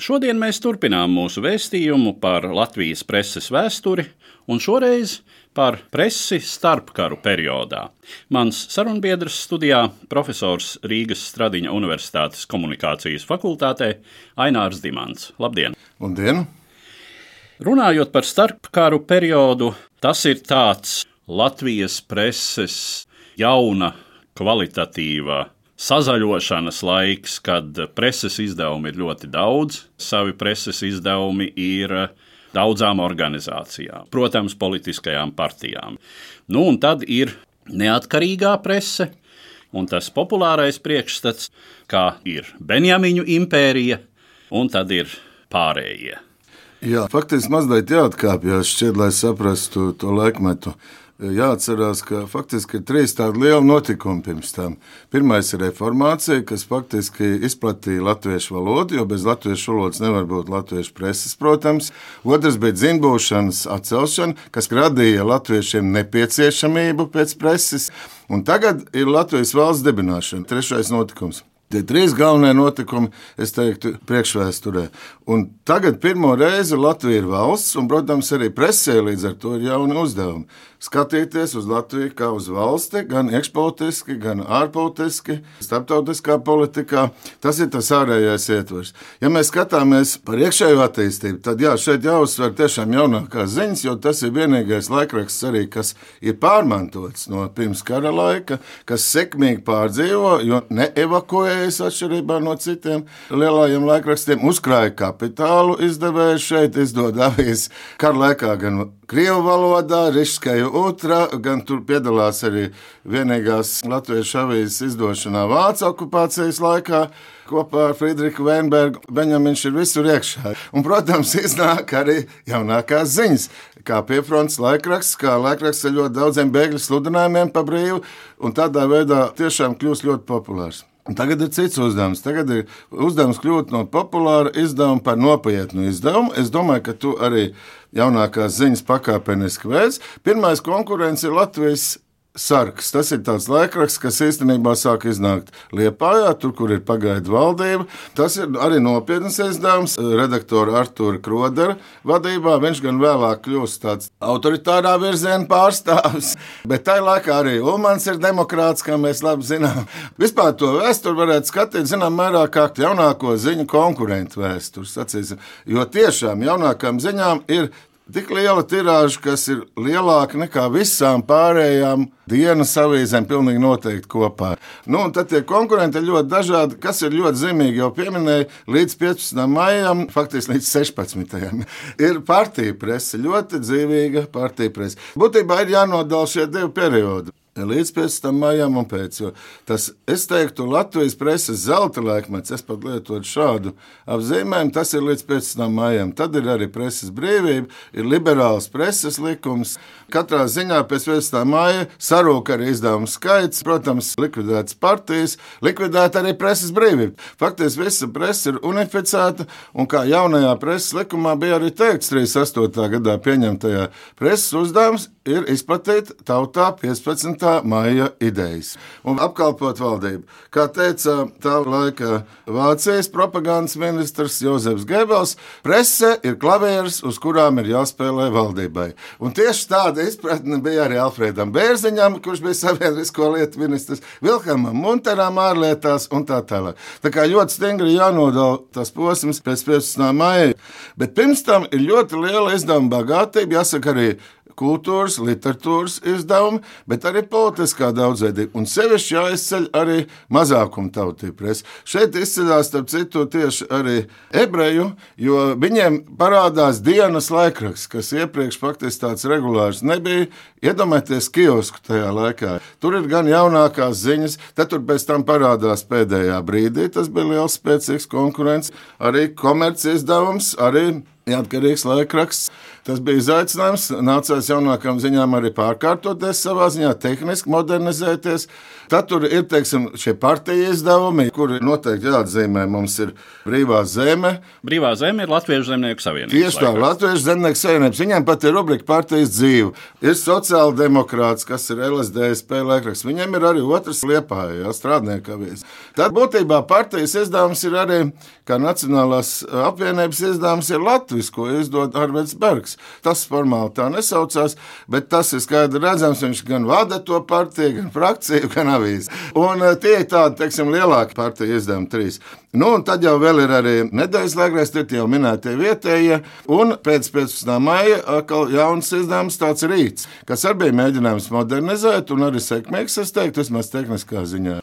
Šodien mēs turpinām mūsu vēstījumu par Latvijas preses vēsturi un šoreiz par presi starpkaru periodā. Mans sarunbiedrs studijā - profesors Rīgas Stradiņa Universitātes komunikācijas fakultātē Ainārs Dimants. Labdien! Labdien! Runājot par starpkaru periodu, tas ir tāds Latvijas preses jauna, kvalitatīva sazaļošanas laiks, kad preses izdevumi ir ļoti daudz. Savi preses izdevumi ir daudzām organizācijām, protams, politiskajām partijām. Nu, un tad ir neatkarīgā prese, un tas populārais priekšstats, kā ir Benjamiņu impērija, un tad ir pārējie. Jā, faktiski mazliet jāatkāpjas šķiet, lai saprastu to laikmetu jāatcerās, ka faktiski ir trīs tādi lieli notikumi pirms tam. Pirmais ir reformācija, kas faktiski izplatīja latviešu valodu, jo bez latviešu valodas nevar būt latviešu preses, protams. Otrs bija dzimbūšanas atcelšana, kas radīja latviešiem nepieciešamību pēc preses. Un tagad ir Latvijas valsts dibināšana, trešais notikums. Tie trīs galvenie notikumi, es teiktu, priekšvēsturē. Un tagad pirmo reizi Latvija ir valsts, un, protams, arī presē līdz ar to ir jauni uzdevumi skatīties uz Latviju kā uz valsti, gan iekšpolitiski, gan ārpolitiski, starptautiskā politikā. Tas ir tas ārējais ietvers. Ja mēs skatāmies par iekšējo attīstību, tad jā, šeit jāuzsver tiešām jaunākās ziņas, jo tas ir vienīgais laikraksts arī, kas ir pārmantots no pirms kara laika, kas sekmīgi pārdzīvo, jo neevakuējas atšķirībā no citiem lielajiem laikrakstiem, uzkrāja kapitālu izdevēju šeit, izdod avīzes kara laikā gan Krievu valodā, Rišskaja Utra, gan tur piedalās arī vienīgās latviešu avīzes izdošanā Vācu okupācijas laikā. Kopā ar Friedrichu Weinbergu Benjamins ir visur iekšā. Un, protams, iznāk arī jaunākās ziņas, kā piefrontes laikraksts, kā laikraksts ar ļoti daudziem bēgļu sludinājumiem pa brīvu, un tādā veidā tiešām kļūst ļoti populārs. Tagad ir cits uzdevums. Tagad ir uzdevums kļūt no populāra izdevuma par nopietnu izdevumu. Es domāju, ka tu arī jaunākās ziņas pakāpeniski veids. Pirmais konkurence ir Latvijas Sarks. Tas ir tāds laikraksts, kas īstenībā sāk iznākt Liepājā, tur, kur ir pagaidu valdība. Tas ir arī nopietns izdevums redaktora Artura Krodera vadībā. Viņš gan vēlāk kļūst tāds autoritārā virziena pārstāvis, bet tajā laikā arī Ulmans ir demokrāts, kā mēs labi zinām. Vispār to vēsturi varētu skatīt, zinām, mērā kā jaunāko ziņu konkurentu vēsturi, sacīsim, jo tiešām jaunākām ziņām ir tik liela tirāža, kas ir lielāka nekā visām pārējām dienas avīzēm, pilnīgi noteikti kopā. Nu, tad tie konkurenti ir ļoti dažādi, kas ir ļoti zīmīgi. Jau pieminēju, līdz 15. maijam, faktiski līdz 16. ir partija presa, ļoti dzīvīga partija presa. Būtībā ir jānodala šie divi periodi līdz 15. maijam un pēc. Tas, es teiktu, Latvijas preses zelta laikmets, es pat lietotu šādu apzīmējumu, tas ir līdz 15. maijam. Tad ir arī preses brīvība, ir liberāls preses likums. Katrā ziņā pēc 15. maija sarūk arī izdevumu skaits, protams, likvidētas partijas, likvidēta arī preses brīvība. Faktiski visa presa ir unificēta, un kā jaunajā preses likumā bija arī teikts 38. gadā pieņemtajā preses uzdevums ir izplatīt tautā 15 maija idejas un apkalpot valdību. Kā teica tā laika Vācijas propagandas ministrs Jozefs Gebels, prese ir klavieris, uz kurām ir jāspēlē valdībai. Un tieši tāda izpratne bija arī Alfredam Bērziņam, kurš bija sabiedrisko lietu ministrs, Vilhelmam Munteram ārlietās un tā tālāk. Tā kā ļoti stingri jānodala tas posms pēc 15. maija, bet pirms tam ir ļoti liela izdevuma bagātība, jāsaka arī kultūras, literatūras izdevumi, bet arī politiskā daudzveidība. Un sevišķi jāizceļ arī mazākuma tautība presa. Šeit izceļās, starp citu, tieši arī ebreju, jo viņiem parādās dienas laikraksts, kas iepriekš faktiski tāds regulārs nebija. Iedomājieties kiosku tajā laikā. Tur ir gan jaunākās ziņas, tad tur pēc tam parādās pēdējā brīdī. Tas bija liels, spēcīgs konkurence, arī komercijas izdevums, arī neatkarīgs laikraksts. Tas bija izaicinājums. Nācās jaunākām ziņām arī pārkārtoties savā ziņā, tehniski modernizēties. Tad tur ir teiksim, šie partiju izdevumi, kuri noteikti jāatzīmē. Mums ir brīvā zeme. Brīvā zeme ir Latviešu zemnieku savienība. Tieši tā, Latviešu zemnieku savienības. Viņiem pat ir rubrika partijas dzīve. Ir sociāla demokrāts, kas ir LSDSP laikraksts. Viņiem ir arī otrs liepājā, strādnieku avies. Tad būtībā partijas izdevums ir arī, kā Nacionālās apvienības izdevums, ir Latvijas, ko izdod Arvids Bergs. Tas formāli tā nesaucās, bet tas ir skaidri redzams. Viņš gan vada to partiju, gan frakciju, gan avīzi. Un eh, tie ir tādi, teiksim, lielāki partiju izdevumi trīs. Nu, un tad jau ir arī nedēļas laikraksts, tur jau minētie vietējie. Un pēc 15. maija atkal jauns izdevums, tāds rīts, kas arī bija mēģinājums modernizēt un arī sekmīgs, es teiktu, vismaz tehniskā ziņā.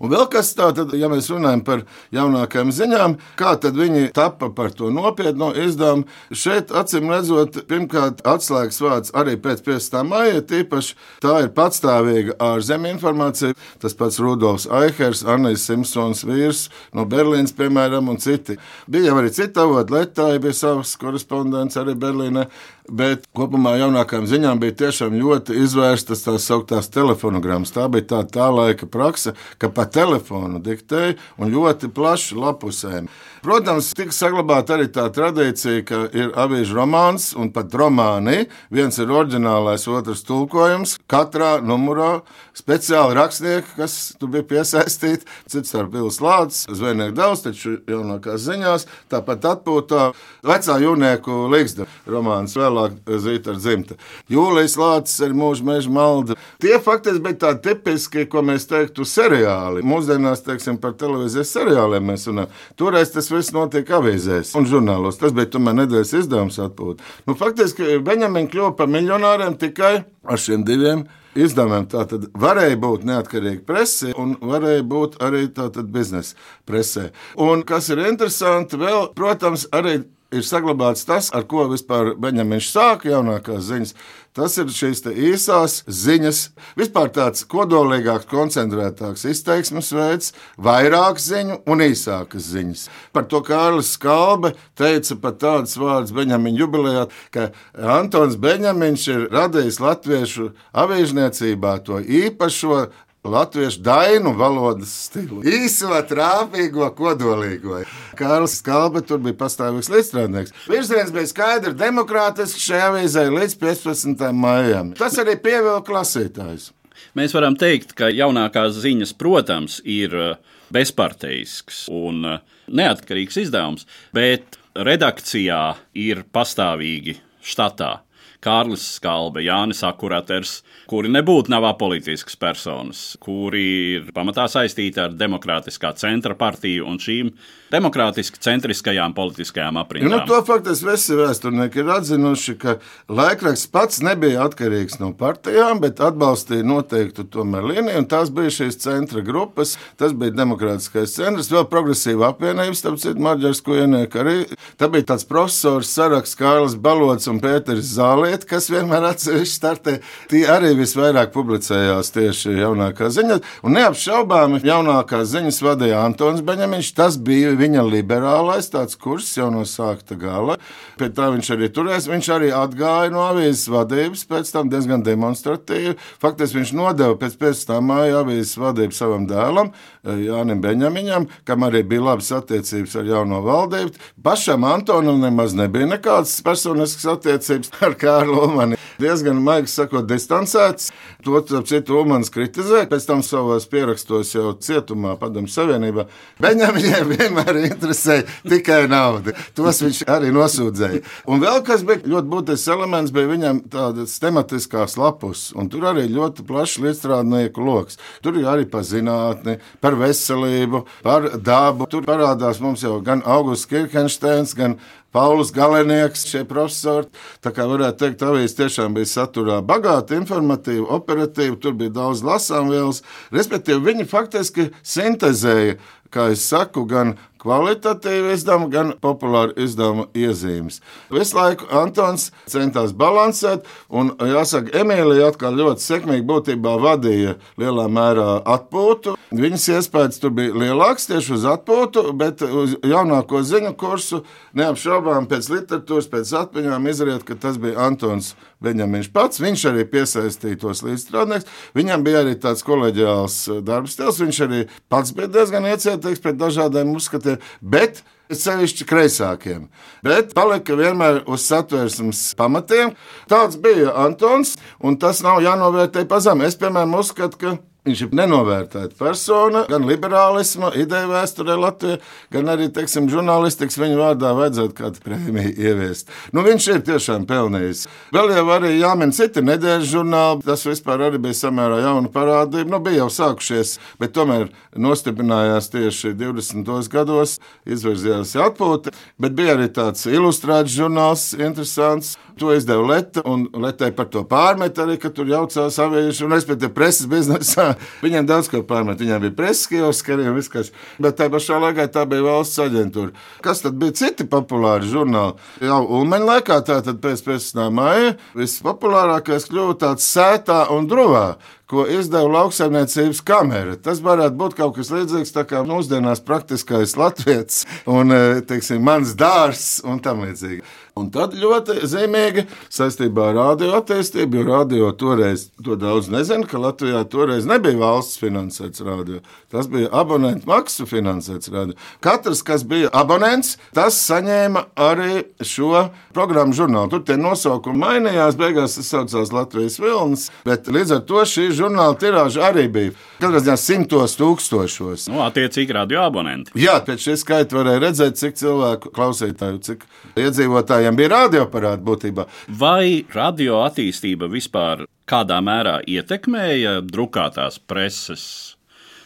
Un vēl kas tāds, ja mēs runājam par jaunākajām ziņām, kā tad viņi tapa par to nopietnu izdevumu. Šeit, acīm redzot, pirmkārt, atslēgas vārds arī pēc 15. maija, tīpaši tā ir patstāvīga ārzemju informācija. Tas pats Rudolfs Aihers, Annijas Simpsons vīrs no Berlīnas, piemēram, un citi. Bija arī citi avoti, Letāja bija savs korespondents arī Berlīnē. Bet kopumā jaunākajām ziņām bija tiešām ļoti izvērstas tās sauktās telefonogrammas. Tā bija tā, tā laika praksa, ka pa telefonu diktēja un ļoti plaši lapusēm. Protams, tika saglabāta arī tā tradīcija, ka ir avīžu romāns un pat romāni. Viens ir oriģinālais, otrs tulkojums. Katrā numurā speciāli rakstnieki, kas tur bija piesaistīti. Cits ar Pils Lācis, zvejnieku daudz, taču jaunākās ziņās. Tāpat atpūtā vecā jūnieku līgsta romāns vēlāk zīt ar dzimta. Jūlijas Lācis ir mūža meža malda. Tie faktiski bija tādi tipiski, ko mēs teiktu, seriāli. Mūsdienās, teiksim, par televīzijas seriāliem mēs runājam. Toreiz tas viss notiek avīzēs un žurnālos. Tas bija tomēr nedēļas izdevums atpūta. Nu, faktiski Benjamins kļuva par miljonāriem tikai ar šiem diviem izdevumiem. Tā tad varēja būt neatkarīga presse, un varēja būt arī biznesa presē. Un kas ir interesanti, vēl, protams, arī ir saglabāts tas, ar ko vispār Benjamins sāka jaunākās ziņas. Tas ir šīs īsās ziņas, vispār tāds kodolīgāks, koncentrētāks izteiksmes veids, vairāk ziņu un īsākas ziņas. Par to Kārlis Skalbe teica pat tādus vārdus Benjamina jubilejā, ka Antons Benjamins ir radījis latviešu avīžniecībā to īpašo latviešu dainu valodas stilu. Īso, trāpīgo, kodolīgo. Kārlis Kalbe tur bija pastāvīgs līdzstrādnieks. Virziens bija skaidrs, demokrātisks šajā avīzē līdz 15. maijam. Tas arī pievilka lasītājus. Mēs varam teikt, ka jaunākās ziņas, protams, ir uh, bezparteisks un uh, neatkarīgs izdevums, bet redakcijā ir pastāvīgi štatā Kārlis Skalbe, Jānis Akuraters, kuri nebūtu nav apolitisks personas, kuri ir pamatā saistīti ar demokrātiskā centra partiju un šīm demokrātiski centriskajām politiskajām aprindām. Nu, to faktiski visi vēsturnieki ir atzinuši, ka laikraksts pats nebija atkarīgs no partijām, bet atbalstīja noteiktu tomēr līniju, un tās bija šīs centra grupas, tas bija demokrātiskais centrs, vēl progresīva apvienība, starp citu, Marģers Kujeniek arī. Tā bija tāds profesors saraksts Kārlis Balots un Pēteris Zāliet, kas vienmēr atsevišķi startē. Tie arī visvairāk publicējās tieši jaunākā ziņa, un neapšaubāmi jaunākās ziņas vadīja Antons Beņemiņš, tas bija viņa liberālais tāds kurs jau no sākta gala. Pēc tā viņš arī turēs. Viņš arī atgāja no avīzes vadības, pēc tam diezgan demonstratīvi. Faktiski viņš nodeva pēc 15. māja avīzes vadību savam dēlam, eh, Jānim Beņamiņam, kam arī bija labas attiecības ar jauno valdību. Pašam Antonam nemaz nebija nekādas personiskas attiecības ar Kārlu Ulmani. Diezgan maigi sakot, distancēts. To citu Ulmans kritizē, pēc tam savos pierakstos jau cietumā, padomu savienībā. Beņamiņiem vienmēr interesēja tikai nauda. Tos viņš arī nosūdzēja. Un vēl kas bija ļoti būtisks elements, bija viņam tādas tematiskās lapus, un tur arī ļoti plašs līdzstrādnieku lokus. Tur ir arī par zinātni, par veselību, par dabu. Tur parādās mums jau gan Augusts Kirkensteins, gan Pauls Galenieks, šie profesori. Tā kā varētu teikt, avīzes tiešām bija saturā bagāta, informatīva, operatīva, tur bija daudz lasāmvielas. Respektīvi, viņi faktiski sintezēja kā es saku, gan kvalitatīvu izdevumu, gan populāru izdevumu iezīmes. Visu laiku Antons centās balansēt, un jāsaka, Emīlija atkal ļoti sekmīgi būtībā vadīja lielā mērā atpūtu. Viņas iespējas tur bija lielāks tieši uz atpūtu, bet uz jaunāko ziņu kursu neapšaubām pēc literatūras, pēc atmiņām izriet, ka tas bija Antons Beņemins pats. Viņš arī piesaistīja tos līdzstrādniekus. Viņam bija arī tāds koleģiāls darbs stils. Viņš arī pats bija diezgan iecietīgs pret dažādiem uzskatiem bet sevišķi kreisākiem. Bet palika vienmēr uz satversmes pamatiem. Tāds bija Antons, un tas nav jānovērtē pa zemu. Es, piemēram, uzskatu, ka Viņš ir nenovērtēta persona, gan liberālisma, ideja vēsturē Latvijā, gan arī, teiksim, žurnālistikas viņa vārdā vajadzētu kādu prēmiju ieviest. Nu, viņš ir tiešām pelnījis. Vēl jau arī jāmin citi nedēļas žurnāli, tas vispār arī bija samērā jauna parādība. Nu, bija jau sākušies, bet tomēr nostiprinājās tieši 20. gados, izvirzījās atpūta, bet bija arī tāds ilustrēts žurnāls, interesants. To izdeva Leta, un Letai par to pārmet arī, ka tur jaucās avieši, un es pēc tam preses biznesā Viņiem daudz ko pārmet. Viņiem bija preses kioski, arī viss, kas. Bet tajā pašā laikā tā bija valsts aģentūra. Kas tad bija citi populāri žurnāli? Jau Ulmaņa laikā, tātad pēc pēc tam māja, vispopulārākais kļuva tāds sētā un druvā ko izdeva lauksaimniecības kamera. Tas varētu būt kaut kas līdzīgs kā mūsdienās praktiskais latviečs un e, teiksim, mans dārzs un tam līdzīgi. Un tad ļoti zīmīgi saistībā ar radio attīstību, jo radio toreiz to daudz nezina, ka Latvijā toreiz nebija valsts finansēts radio. Tas bija abonentu maksu finansēts radio. Katrs, kas bija abonents, tas saņēma arī šo programmu žurnālu. Tur tie nosaukumi mainījās, beigās tas saucās Latvijas vilnis, bet līdz ar to šī žurnāla tirāža arī bija katrā ziņā simtos tūkstošos. Nu, attiecīgi radio abonenti. Jā, pēc šī skaita varēja redzēt, cik cilvēku klausītāju, cik iedzīvotājiem bija radioaparāti būtībā. Vai radio attīstība vispār kādā mērā ietekmēja drukātās preses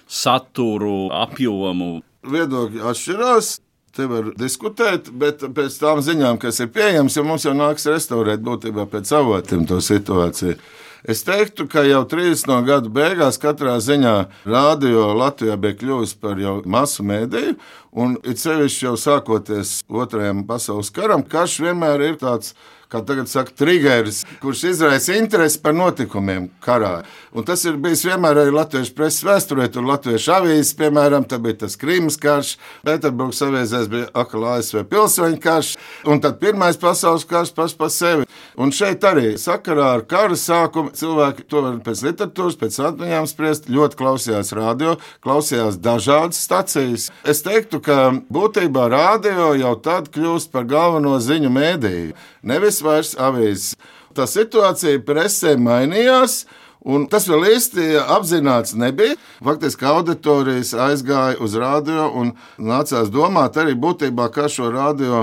saturu, apjomu? Viedokļi atšķirās. Te var diskutēt, bet pēc tām ziņām, kas ir pieejamas, jau mums jau nāks restaurēt būtībā pēc avotiem to situāciju. Es teiktu, ka jau 30 no gadu beigās katrā ziņā rādio Latvijā bija kļuvusi par jau masu mēdīju, un it sevišķi jau sākoties otrajam pasaules karam, karš vienmēr ir tāds kā tagad saka, triggers, kurš izraisa interesi par notikumiem karā. Un tas ir bijis vienmēr arī Latvijas preses vēsturē. Tur Latvijas avīzes, piemēram, bija tas Krimas karš, Pēterburgas avīzēs bija akla ASV pilsoņu karš, un tad Pirmais pasaules karš pats par sevi. Un šeit arī sakarā ar kara sākumu cilvēki to var pēc literatūras, pēc atmiņām spriest, ļoti klausījās radio, klausījās dažādas stacijas. Es teiktu, ka būtībā radio jau tad kļūst par galveno ziņu mēdīju. Nevis vairs avīzes. Tā situācija presē mainījās. Un tas vēl īsti apzināts nebija. Faktiski auditorijas aizgāja uz radio un nācās domāt arī būtībā, kā šo radio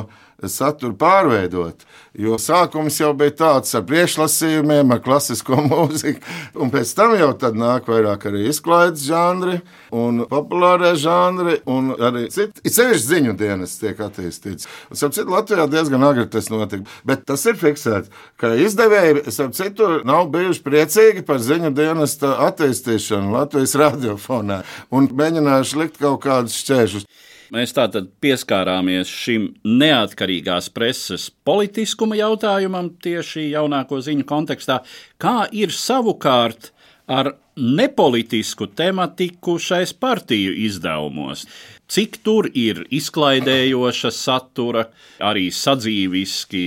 saturu pārveidot. Jo sākums jau bija tāds ar priekšlasījumiem, ar klasisko mūziku, un pēc tam jau nāk vairāk arī izklaides žanri un populārie žanri, un arī citi sevišķi ziņu dienas tiek attīstīts. Un, starp citu, Latvijā diezgan agri tas notika, bet tas ir fiksēts, ka izdevēji, starp citu, nav bijuši priecīgi par ziņu dienas attīstīšanu Latvijas radiofonā un mēģinājuši likt kaut kādus šķēršļus. Mēs tātad pieskārāmies šim neatkarīgās preses politiskuma jautājumam tieši jaunāko ziņu kontekstā, kā ir savukārt ar nepolitisku tematiku šais partiju izdevumos. Cik tur ir izklaidējoša satura, arī sadzīviski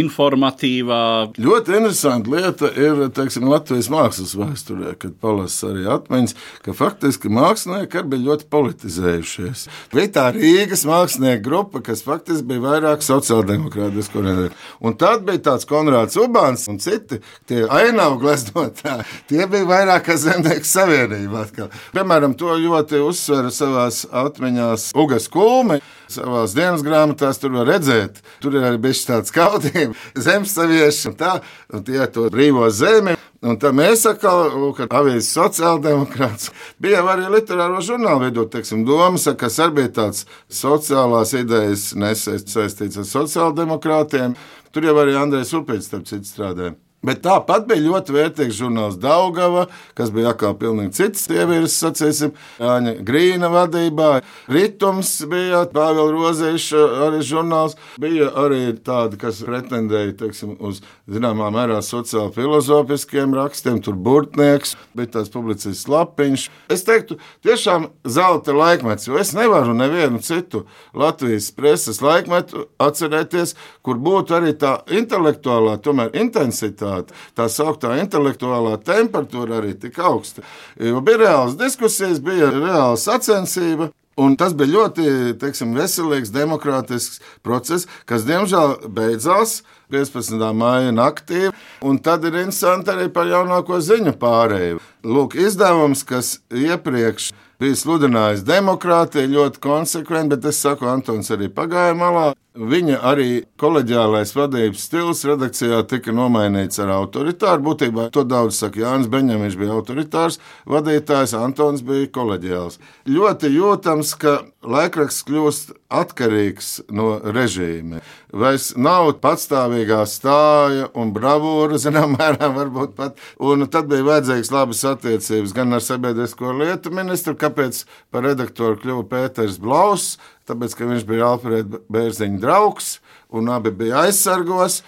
informatīvā. Ļoti interesanta lieta ir teiksim, Latvijas mākslas vēsturē, kad palasa arī atmiņas, ka faktiski mākslinieki arī bija ļoti politizējušies. Bija tā Rīgas mākslinieku grupa, kas faktiski bija vairāk sociāldemokrātiski. Un tad bija tāds Konrāds Ubāns un citi ainavu gleznotāji. Tie bija vairāk kā zemnieku savienība. Atkal. Piemēram, to ļoti uzsver savās atmiņās Ugas Kulmi savā dienas grāmatā tur var redzēt, tur ir arī bijis tāds kautījums, zemesavieši un tā, un tie to brīvo zemi. Un tā mēs atkal, lūk, avīzes sociāldemokrāts, bija arī literāro žurnālu vedot, teiksim, domas, kas arī bija tāds sociālās idejas nesaistīts ar sociāldemokrātiem. Tur jau arī Andrēs Upīts, starp citu, strādāja. Bet tāpat bija ļoti vērtīgs žurnāls Daugava, kas bija atkal pilnīgi cits sievietes, sacīsim, Jāņa Grīna vadībā. Ritums bija Pāvila Rozēša arī žurnāls. Bija arī tādi, kas pretendēja, teiksim, uz zināmā mērā sociāli filozofiskiem rakstiem, tur burtnieks, bija tāds publicists lapiņš. Es teiktu, tiešām zelta laikmets, jo es nevaru nevienu citu Latvijas preses laikmetu atcerēties, kur būtu arī tā intelektuālā, tomēr intensitāte universitāte. Tā sauktā intelektuālā temperatūra arī tik augsta. Jo bija reāls diskusijas, bija reāla sacensība. Un tas bija ļoti teiksim, veselīgs, demokrātisks process, kas diemžēl beidzās 15. maija naktī. Un tad ir interesanti arī par jaunāko ziņu pārēju. Lūk, izdevums, kas iepriekš bija sludinājis demokrātiju ļoti konsekventi, bet es saku, Antons arī pagāja malā. Viņa arī kolēģiālais vadības stils redakcijā tika nomainīts ar autoritāru. Būtībā to daudz saka Jānis Beņģemis bija autoritārs vadītājs, Antons bija kolēģiāls. Ļoti jūtams, ka laikraksts kļūst atkarīgs no režīma. Vairs nav patstāvīgā stāja un bravūra, zināmā mērā, varbūt pat. Un tad bija vajadzīgs labas attiecības gan ar sabiedrisko lietu ministru, kāpēc par redaktoru kļuva Pēters Blaus, tāpēc, ka viņš bija Alfrēda Bērziņa draugs un abi bija aizsargos.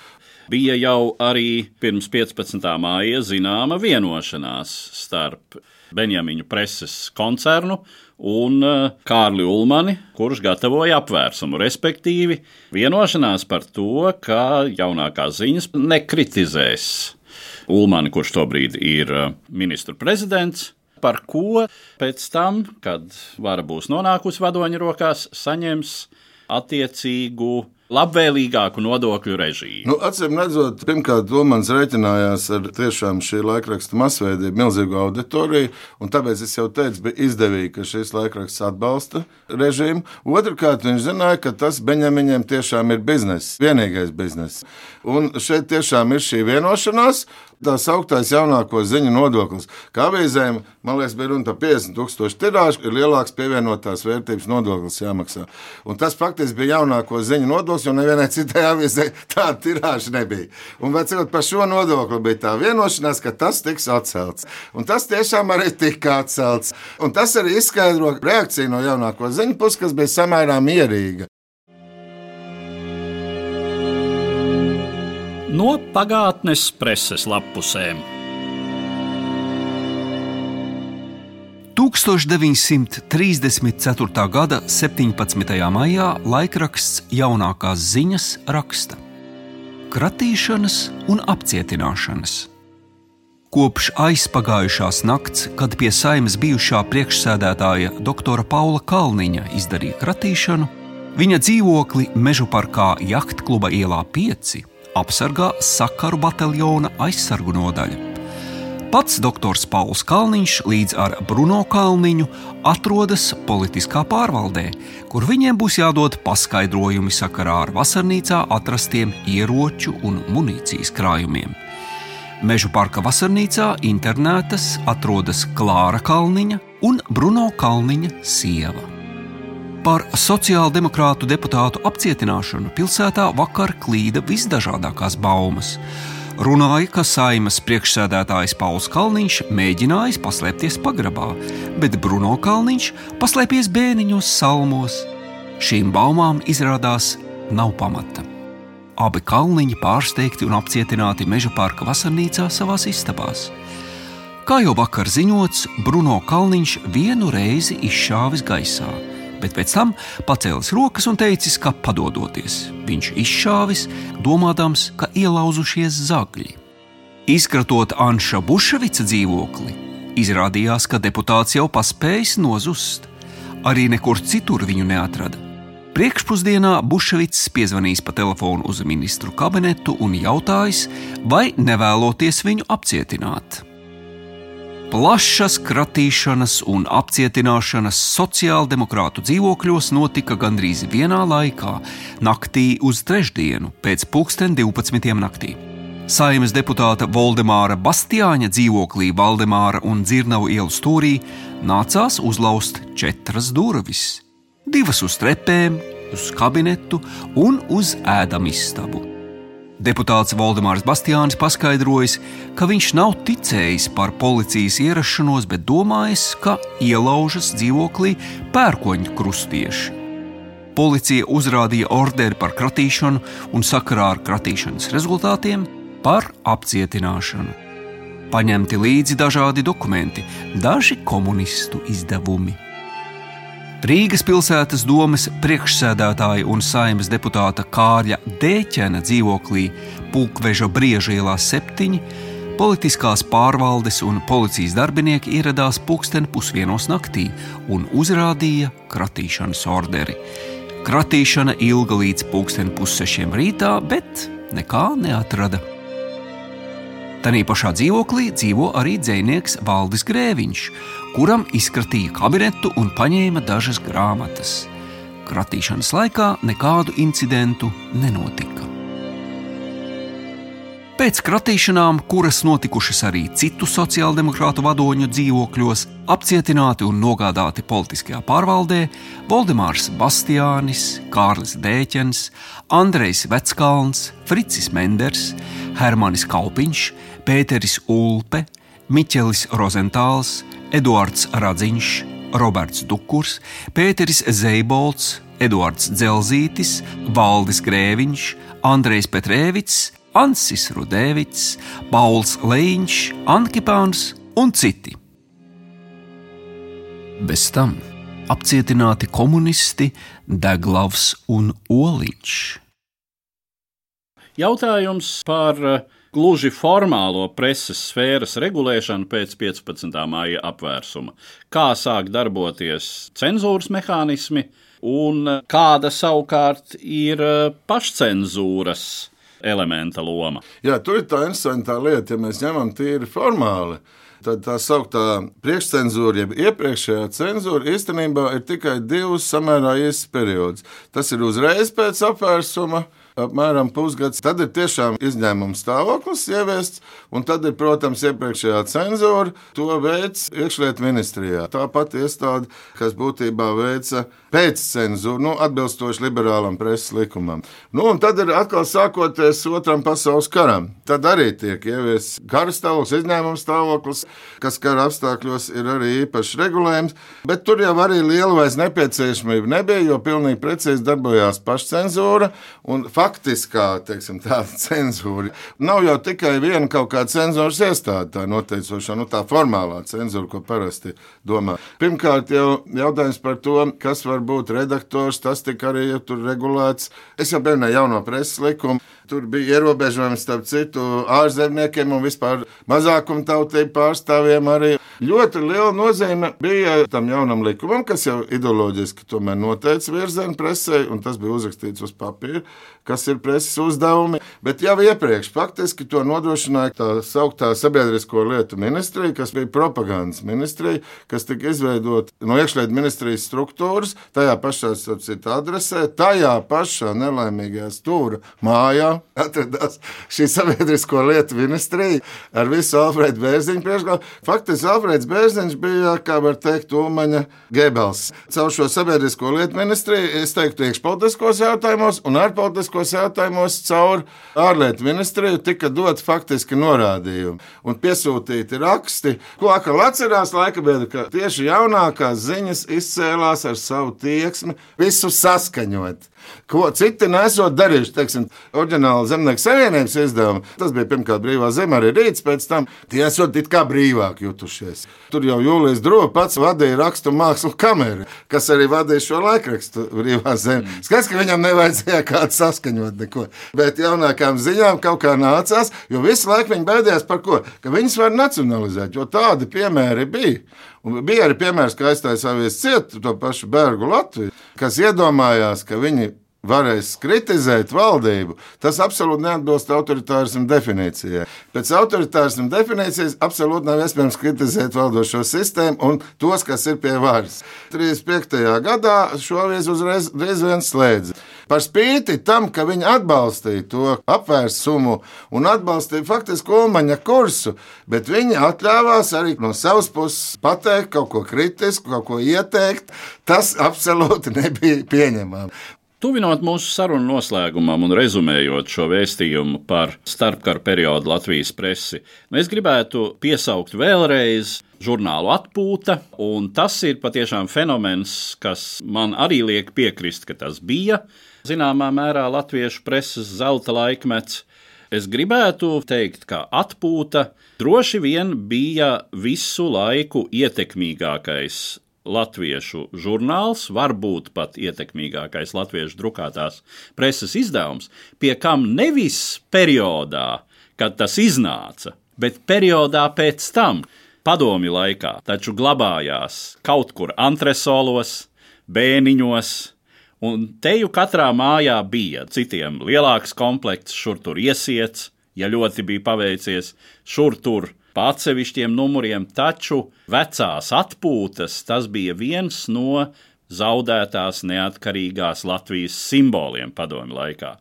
Bija jau arī pirms 15. māja zināma vienošanās starp Benjamīnu preses koncernu un eh, Kārli Ulmani, kurš gatavoja apvērsumu, respektīvi vienošanās par to, ka jaunākās ziņas nekritizēs Ulmani, kurš tobrīd ir eh, ministru prezidents, par ko pēc tam, kad vara būs nonākusi vadoņa rokās, saņems attiecīgu labvēlīgāku nodokļu režīmu. Nu, Atcīm redzot, pirmkārt, Domans rēķinājās ar tiešām šī laikraksta masveidību, milzīgu auditoriju, un tāpēc es jau teicu, bija izdevīgi, ka šis laikraksts atbalsta režīmu. Otrakārt, viņš zināja, ka tas Beņamiņiem tiešām ir bizness, vienīgais bizness. Un šeit tiešām ir šī vienošanās, tā sauktais jaunāko ziņu nodoklis. Kā avīzēm, man liekas, bija runa par 50 tūkstošu tirāžu, ir lielāks pievienotās vērtības nodoklis jāmaksā. Un tas faktiski bija jaunāko ziņu nodoklis, jo nevienai citai avīzē tāda tirāža nebija. Un vecot par šo nodokli bija tā vienošanās, ka tas tiks atcelts. Un tas tiešām arī tika atcelts. Un tas arī izskaidro reakciju no jaunāko ziņu puses, kas bija samērā mierīga. No pagātnes preses lapusēm. 1934. gada 17. maijā laikraksts Jaunākās ziņas raksta: Kratīšanas un apcietināšanas. Kopš aizpagājušās nakts, kad pie saimnes bijušā priekšsēdētāja doktora Paula Kalniņa izdarīja kratīšanu, viņa dzīvokli Mežu parkā Jahtkluba ielā 5 apsargā sakaru bataljona aizsargu nodaļa. Pats doktors Pauls Kalniņš līdz ar Bruno Kalniņu atrodas politiskā pārvaldē, kur viņiem būs jādod paskaidrojumi sakarā ar vasarnīcā atrastiem ieroču un munīcijas krājumiem. Mežu parka vasarnīcā internētas atrodas Klāra Kalniņa un Bruno Kalniņa sieva. Par sociāldemokrātu deputātu apcietināšanu pilsētā vakar klīda visdažādākās baumas. Runāja, ka saimas priekšsēdētājs Pauls Kalniņš mēģinājis paslēpties pagrabā, bet Bruno Kalniņš paslēpies bēniņos salmos. Šīm baumām izrādās nav pamata. Abi kalniņi pārsteigti un apcietināti meža parka vasarnīcā savās istabās. Kā jau vakar ziņots, Bruno Kalniņš vienu reizi izšāvis gaisā bet pēc tam pacēlis rokas un teicis, ka padodoties. Viņš izšāvis, domādams, ka ielauzušies zagļi. Izkratot Anša Buševica dzīvokli, izrādījās, ka deputāts jau paspējis nozust. Arī nekur citur viņu neatrada. Priekšpusdienā Buševits piezvanīs pa telefonu uz ministru kabinetu un jautājis, vai nevēloties viņu apcietināt. Plašas kratīšanas un apcietināšanas sociāldemokrātu dzīvokļos notika gandrīz vienā laikā, naktī uz trešdienu, pēc pulksten 12. naktī. Saimas deputāta Valdemāra Bastiāņa dzīvoklī Valdemāra un Dzirnavu ielu stūrī nācās uzlauzt četras durvis. Divas uz trepēm, uz kabinetu un uz ēdamistabu. Deputāts Valdemārs Bastiānis paskaidrojis, ka viņš nav ticējis par policijas ierašanos, bet domājis, ka ielaužas dzīvoklī pērkoņu krustieši. Policija uzrādīja orderi par kratīšanu un sakarā ar kratīšanas rezultātiem par apcietināšanu. Paņemti līdzi dažādi dokumenti, daži komunistu izdevumi. Rīgas pilsētas domes priekšsēdētāja un saimnes deputāta Kārļa Dēķena dzīvoklī Pulkveža brieža ielā septiņi politiskās pārvaldes un policijas darbinieki ieradās pulksten pusdienos naktī un uzrādīja kratīšanas orderi. Kratīšana ilga līdz pulksten pussešiem rītā, bet nekā neatrada. Tanī pašā dzīvoklī dzīvo arī dzinieks Valdis Grēviņš, kuram izkratīja kabinetu un paņēma dažas grāmatas. Kratīšanas laikā nekādu incidentu nenotika. Pēc kratīšanām, kuras notikušas arī citu sociāldemokrātu vadoņu dzīvokļos, apcietināti un nogādāti politiskajā pārvaldē Valdemārs Bastiānis, Kārlis Dēķens, Andrejs Veckalns, Fricis Menders, Hermanis Kalpiņš, Pēteris Ulpe, Miķelis Rozentāls, Eduards Radziņš, Roberts Dukurs, Pēteris Zeibolds, Eduards Dzelzītis, Valdis Grēviņš, Andrejs Petrēvits, Ansis Rudēvits, Pauls Leņš, Ankipāns un citi. Bez tam apcietināti komunisti Deglavs un Oliņš. Jautājums par gluži formālo preses sfēras regulēšanu pēc 15. māja apvērsuma. Kā sāk darboties cenzūras mehānismi un kāda savukārt ir pašcensūras elementa loma? Jā, tur ir tā interesantā lieta, ja mēs ņemam tīri formāli. Tad tā sauktā priekšcensūra, jeb iepriekšējā cenzūra, īstenībā ir tikai divs samērā īsts periods. Tas ir uzreiz pēc apvērsuma, apmēram pusgads. Tad ir tiešām izņēmuma stāvoklis ieviests, un tad ir, protams, iepriekšējā cenzūra. To veids iekšlietu ministrijā. Tā pati iestāde, kas būtībā veica pēccenzūru, nu, atbilstoši liberālam preses likumam. Nu, un tad ir atkal sākoties otram pasaules karam. Tad arī tiek ieviests kara stāvoklis, izņēmuma stāvoklis, kas kara apstākļos ir arī īpašs regulējums. Bet tur jau arī liela vairs nepieciešamība nebija, jo pilnīgi precīzi darbojās pašcensūra. Un faktiskā teiksim, cenzūra nav jau tikai viena kaut kāda cenzūras iestāde, tā noteicošā, nu, tā formālā cenzūra, ko parasti domā. Pirmkārt, jau jautājums par to, kas var būt redaktors, tas tika arī ja regulēts. Es jau pieminēju jauno preses likumu. Tur bija ierobežojumi starp citu ārzemniekiem un vispār mazākumtautību pārstāvjiem. Arī ļoti liela nozīme bija tam jaunam likumam, kas jau ideoloģiski noteica virzienu presē, un tas bija uzrakstīts uz papīra, kas ir preses uzdevumi. Bet jau iepriekš faktiski to nodrošināja tā sauktā sabiedrisko lietu ministrija, kas bija propagandas ministrija, kas tika izveidota no iekšlietu ministrijas struktūras, tajā pašā citu adresē, tajā pašā nelaimīgajā stūra mājā atradās šī sabiedrisko lietu ministrija ar visu Alfredu Bērziņu priekšgalā. Faktiski Alfreds Bērziņš bija, kā var teikt, Umaņa Gebels. Caur šo sabiedrisko lietu ministriju, es teiktu, iekšpolitiskos jautājumos un ārpolitiskos jautājumos caur ārlietu ministriju tika dot faktiski norādījumi un piesūtīti raksti, ko atkal atcerās laika biedri, ka tieši jaunākās ziņas izcēlās ar savu tieksmi visu saskaņot ko citi nesot darījuši. Teiksim, oriģināli zemnieku savienības izdevumi, tas bija pirmkārt brīvā zeme, arī rīts pēc tam. Tie esot it kā brīvāk jutušies. Tur jau Jūlijas Droba pats vadīja rakstu mākslu kameru, kas arī vadīja šo laikrakstu brīvā zeme. Mm. Skaidrs, ka viņam nevajadzēja kādu saskaņot neko. Bet jaunākām ziņām kaut kā nācās, jo visu laiku viņi baidījās par ko? Ka viņas var nacionalizēt, jo tādi piemēri bija. Un bija arī piemērs, ka aizstāja savies cietu to pašu Bergu Latviju, kas iedomājās, ka viņi varēs kritizēt valdību, tas absolūti neatbilst autoritārismu definīcijai. Pēc autoritārismu definīcijas absolūti nav iespējams kritizēt valdošo sistēmu un tos, kas ir pie varas. 35. gadā šo avīzi uzreiz vien slēdza. Par spīti tam, ka viņi atbalstīja to apvērsumu un atbalstīja faktiski Omaņa kursu, bet viņi atļāvās arī no savas puses pateikt kaut ko kritisku, kaut ko ieteikt. Tas absolūti nebija pieņemami. Tuvinot mūsu sarunu noslēgumam un rezumējot šo vēstījumu par starpkara periodu Latvijas presi, mēs gribētu piesaukt vēlreiz žurnālu atpūta, un tas ir patiešām fenomens, kas man arī liek piekrist, ka tas bija zināmā mērā latviešu preses zelta laikmets. Es gribētu teikt, ka atpūta droši vien bija visu laiku ietekmīgākais latviešu žurnāls, varbūt pat ietekmīgākais latviešu drukātās preses izdevums, pie kam nevis periodā, kad tas iznāca, bet periodā pēc tam, padomi laikā, taču glabājās kaut kur antresolos, bēniņos. Un teju katrā mājā bija citiem lielāks komplekts, šur tur iesiets, ja ļoti bija paveicies, šur tur pa atsevišķiem numuriem, taču vecās atpūtas tas bija viens no zaudētās neatkarīgās Latvijas simboliem padomju laikā.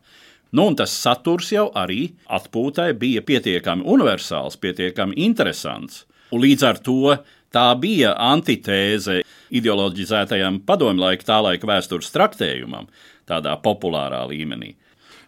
Nu, un tas saturs jau arī atpūtai bija pietiekami universāls, pietiekami interesants. Un līdz ar to tā bija antitēze ideoloģizētajam padomju laika tā laika vēstures traktējumam, tādā populārā līmenī.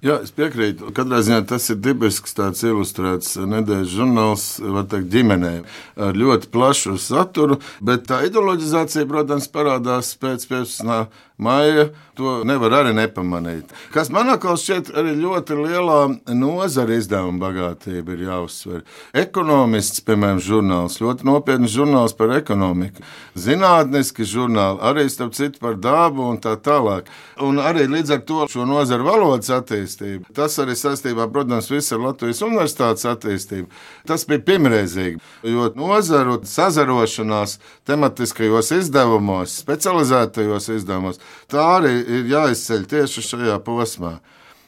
Jā, es piekrītu. Katrā ziņā tas ir dabisks, tāds ilustrēts nedēļas žurnāls, var teikt, ģimenē ar ļoti plašu saturu, bet tā ideoloģizācija, protams, parādās pēc 15 maija. To nevar arī nepamanīt. Kas manā skatījumā šķiet arī ļoti lielā nozara izdevuma bagātība ir jāuzsver. Ekonomists, piemēram, žurnāls, ļoti nopietns žurnāls par ekonomiku. Zinātniski žurnāli, arī starp citu par dabu un tā tālāk. Un arī līdz ar to šo nozaru valodas attīstību. Tas arī saistībā, protams, viss ar Latvijas universitātes attīstību. Tas bija pirmreizīgi, jo nozaru sazarošanās tematiskajos izdevumos, specializētajos izdevumos, Tā arī ir jāizceļ tieši šajā posmā.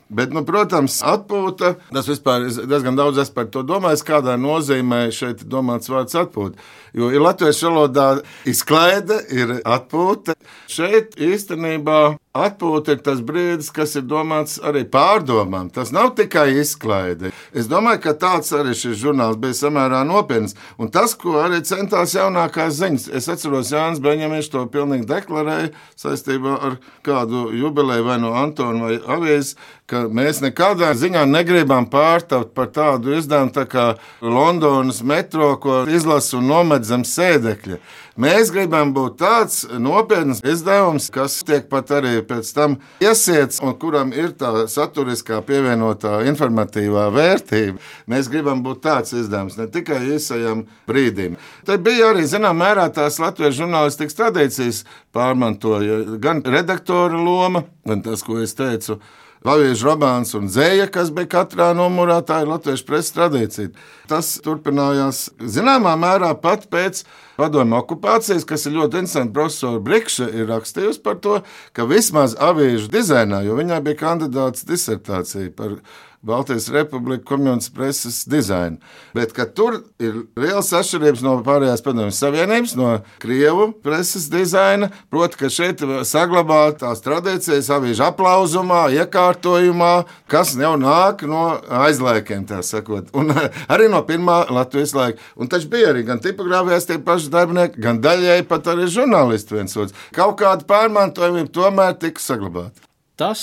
Bet, nu, protams, atpūta. Tas vispār diezgan daudz. Es par to domāju, kādā nozīmē šeit domāts vārds atpūta. Jo ir latviešu valodā izklaide, ir atpūta. Šeit īstenībā Atpūta ir tas brīdis, kas ir domāts arī pārdomām. Tas nav tikai izklaide. Es domāju, ka tāds arī šis žurnāls bija samērā nopietns. Un tas, ko arī centās jaunākās ziņas, es atceros, Jānis Beņģevičs to pilnīgi deklarēja saistībā ar kādu jubileju vai no Antona vai Avijas, ka mēs nekādā ziņā negribam pārtapt par tādu izdevumu tā kā Londonas metro, ko izlasa un nomet zem sēdekļa. Mēs gribam būt tāds nopietns izdevums, kas tiek pat arī pēc tam iesiets un kuram ir tā saturiskā pievienotā informatīvā vērtība. Mēs gribam būt tāds izdevums ne tikai īsajam brīdim. Te bija arī zināmā mērā tās latviešu žurnālistikas tradīcijas pārmantoja gan redaktora loma, gan tas, ko es teicu Latvijas romāns un dzēja, kas bija katrā numurā, tā ir latviešu preses tradīcija. Tas turpinājās zināmā mērā pat pēc padomju okupācijas, kas ir ļoti interesanti. Profesora Brikša ir rakstījusi par to, ka vismaz avīžu dizainā, jo viņai bija kandidāts disertācija par Baltijas Republikas komunistas preses dizainu. Bet tur ir liels atšķirības no pārējās padomju savienības, no krievu preses dizaina. Proti, ka šeit saglabāt tās tradīcijas, avīžu aplauzumā, iekārtojumā, kas jau nāk no aizlaikiem, tā sakot. Un arī no pirmā Latvijas laika. Un taču bija arī gan tipogrāfijas tie paši darbinieki, gan daļēji pat arī žurnālisti viens otrs. Kaut kāda pārmantojuma tomēr tika saglabāta. Tas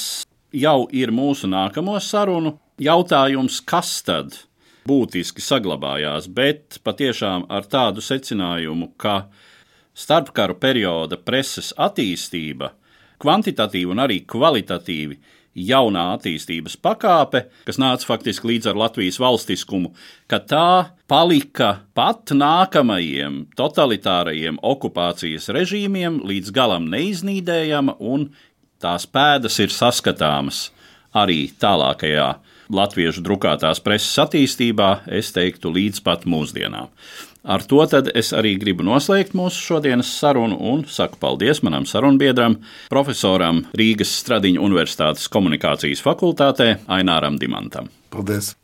jau ir mūsu nākamo sarunu jautājums, kas tad būtiski saglabājās, bet patiešām ar tādu secinājumu, ka starpkaru perioda preses attīstība, kvantitatīvi un arī kvalitatīvi jaunā attīstības pakāpe, kas nāca faktiski līdz ar Latvijas valstiskumu, ka tā palika pat nākamajiem totalitārajiem okupācijas režīmiem līdz galam neiznīdējama un tās pēdas ir saskatāmas arī tālākajā latviešu drukātās preses attīstībā, es teiktu, līdz pat mūsdienām. Ar to es arī gribu noslēgt mūsu šodienas sarunu un saku paldies manam sarunbiedram, profesoram Rīgas Stradiņu Universitātes komunikācijas fakultātē Aināram Dimantam. Paldies!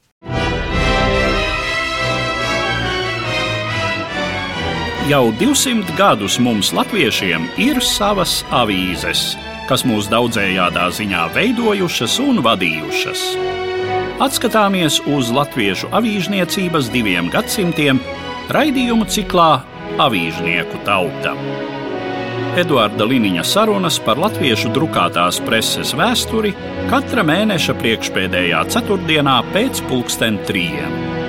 Jau 200 gadus mums, latviešiem, ir savas avīzes, kas mūs daudzējādā ziņā veidojušas un vadījušas. Atskatāmies uz latviešu avīžniecības diviem gadsimtiem Raidījumu ciklā Avīžnieku tauta. Eduarda Liniņa sarunas par latviešu drukātās preses vēsturi katra mēneša priekšpēdējā ceturtdienā pēc pulksten trījiem.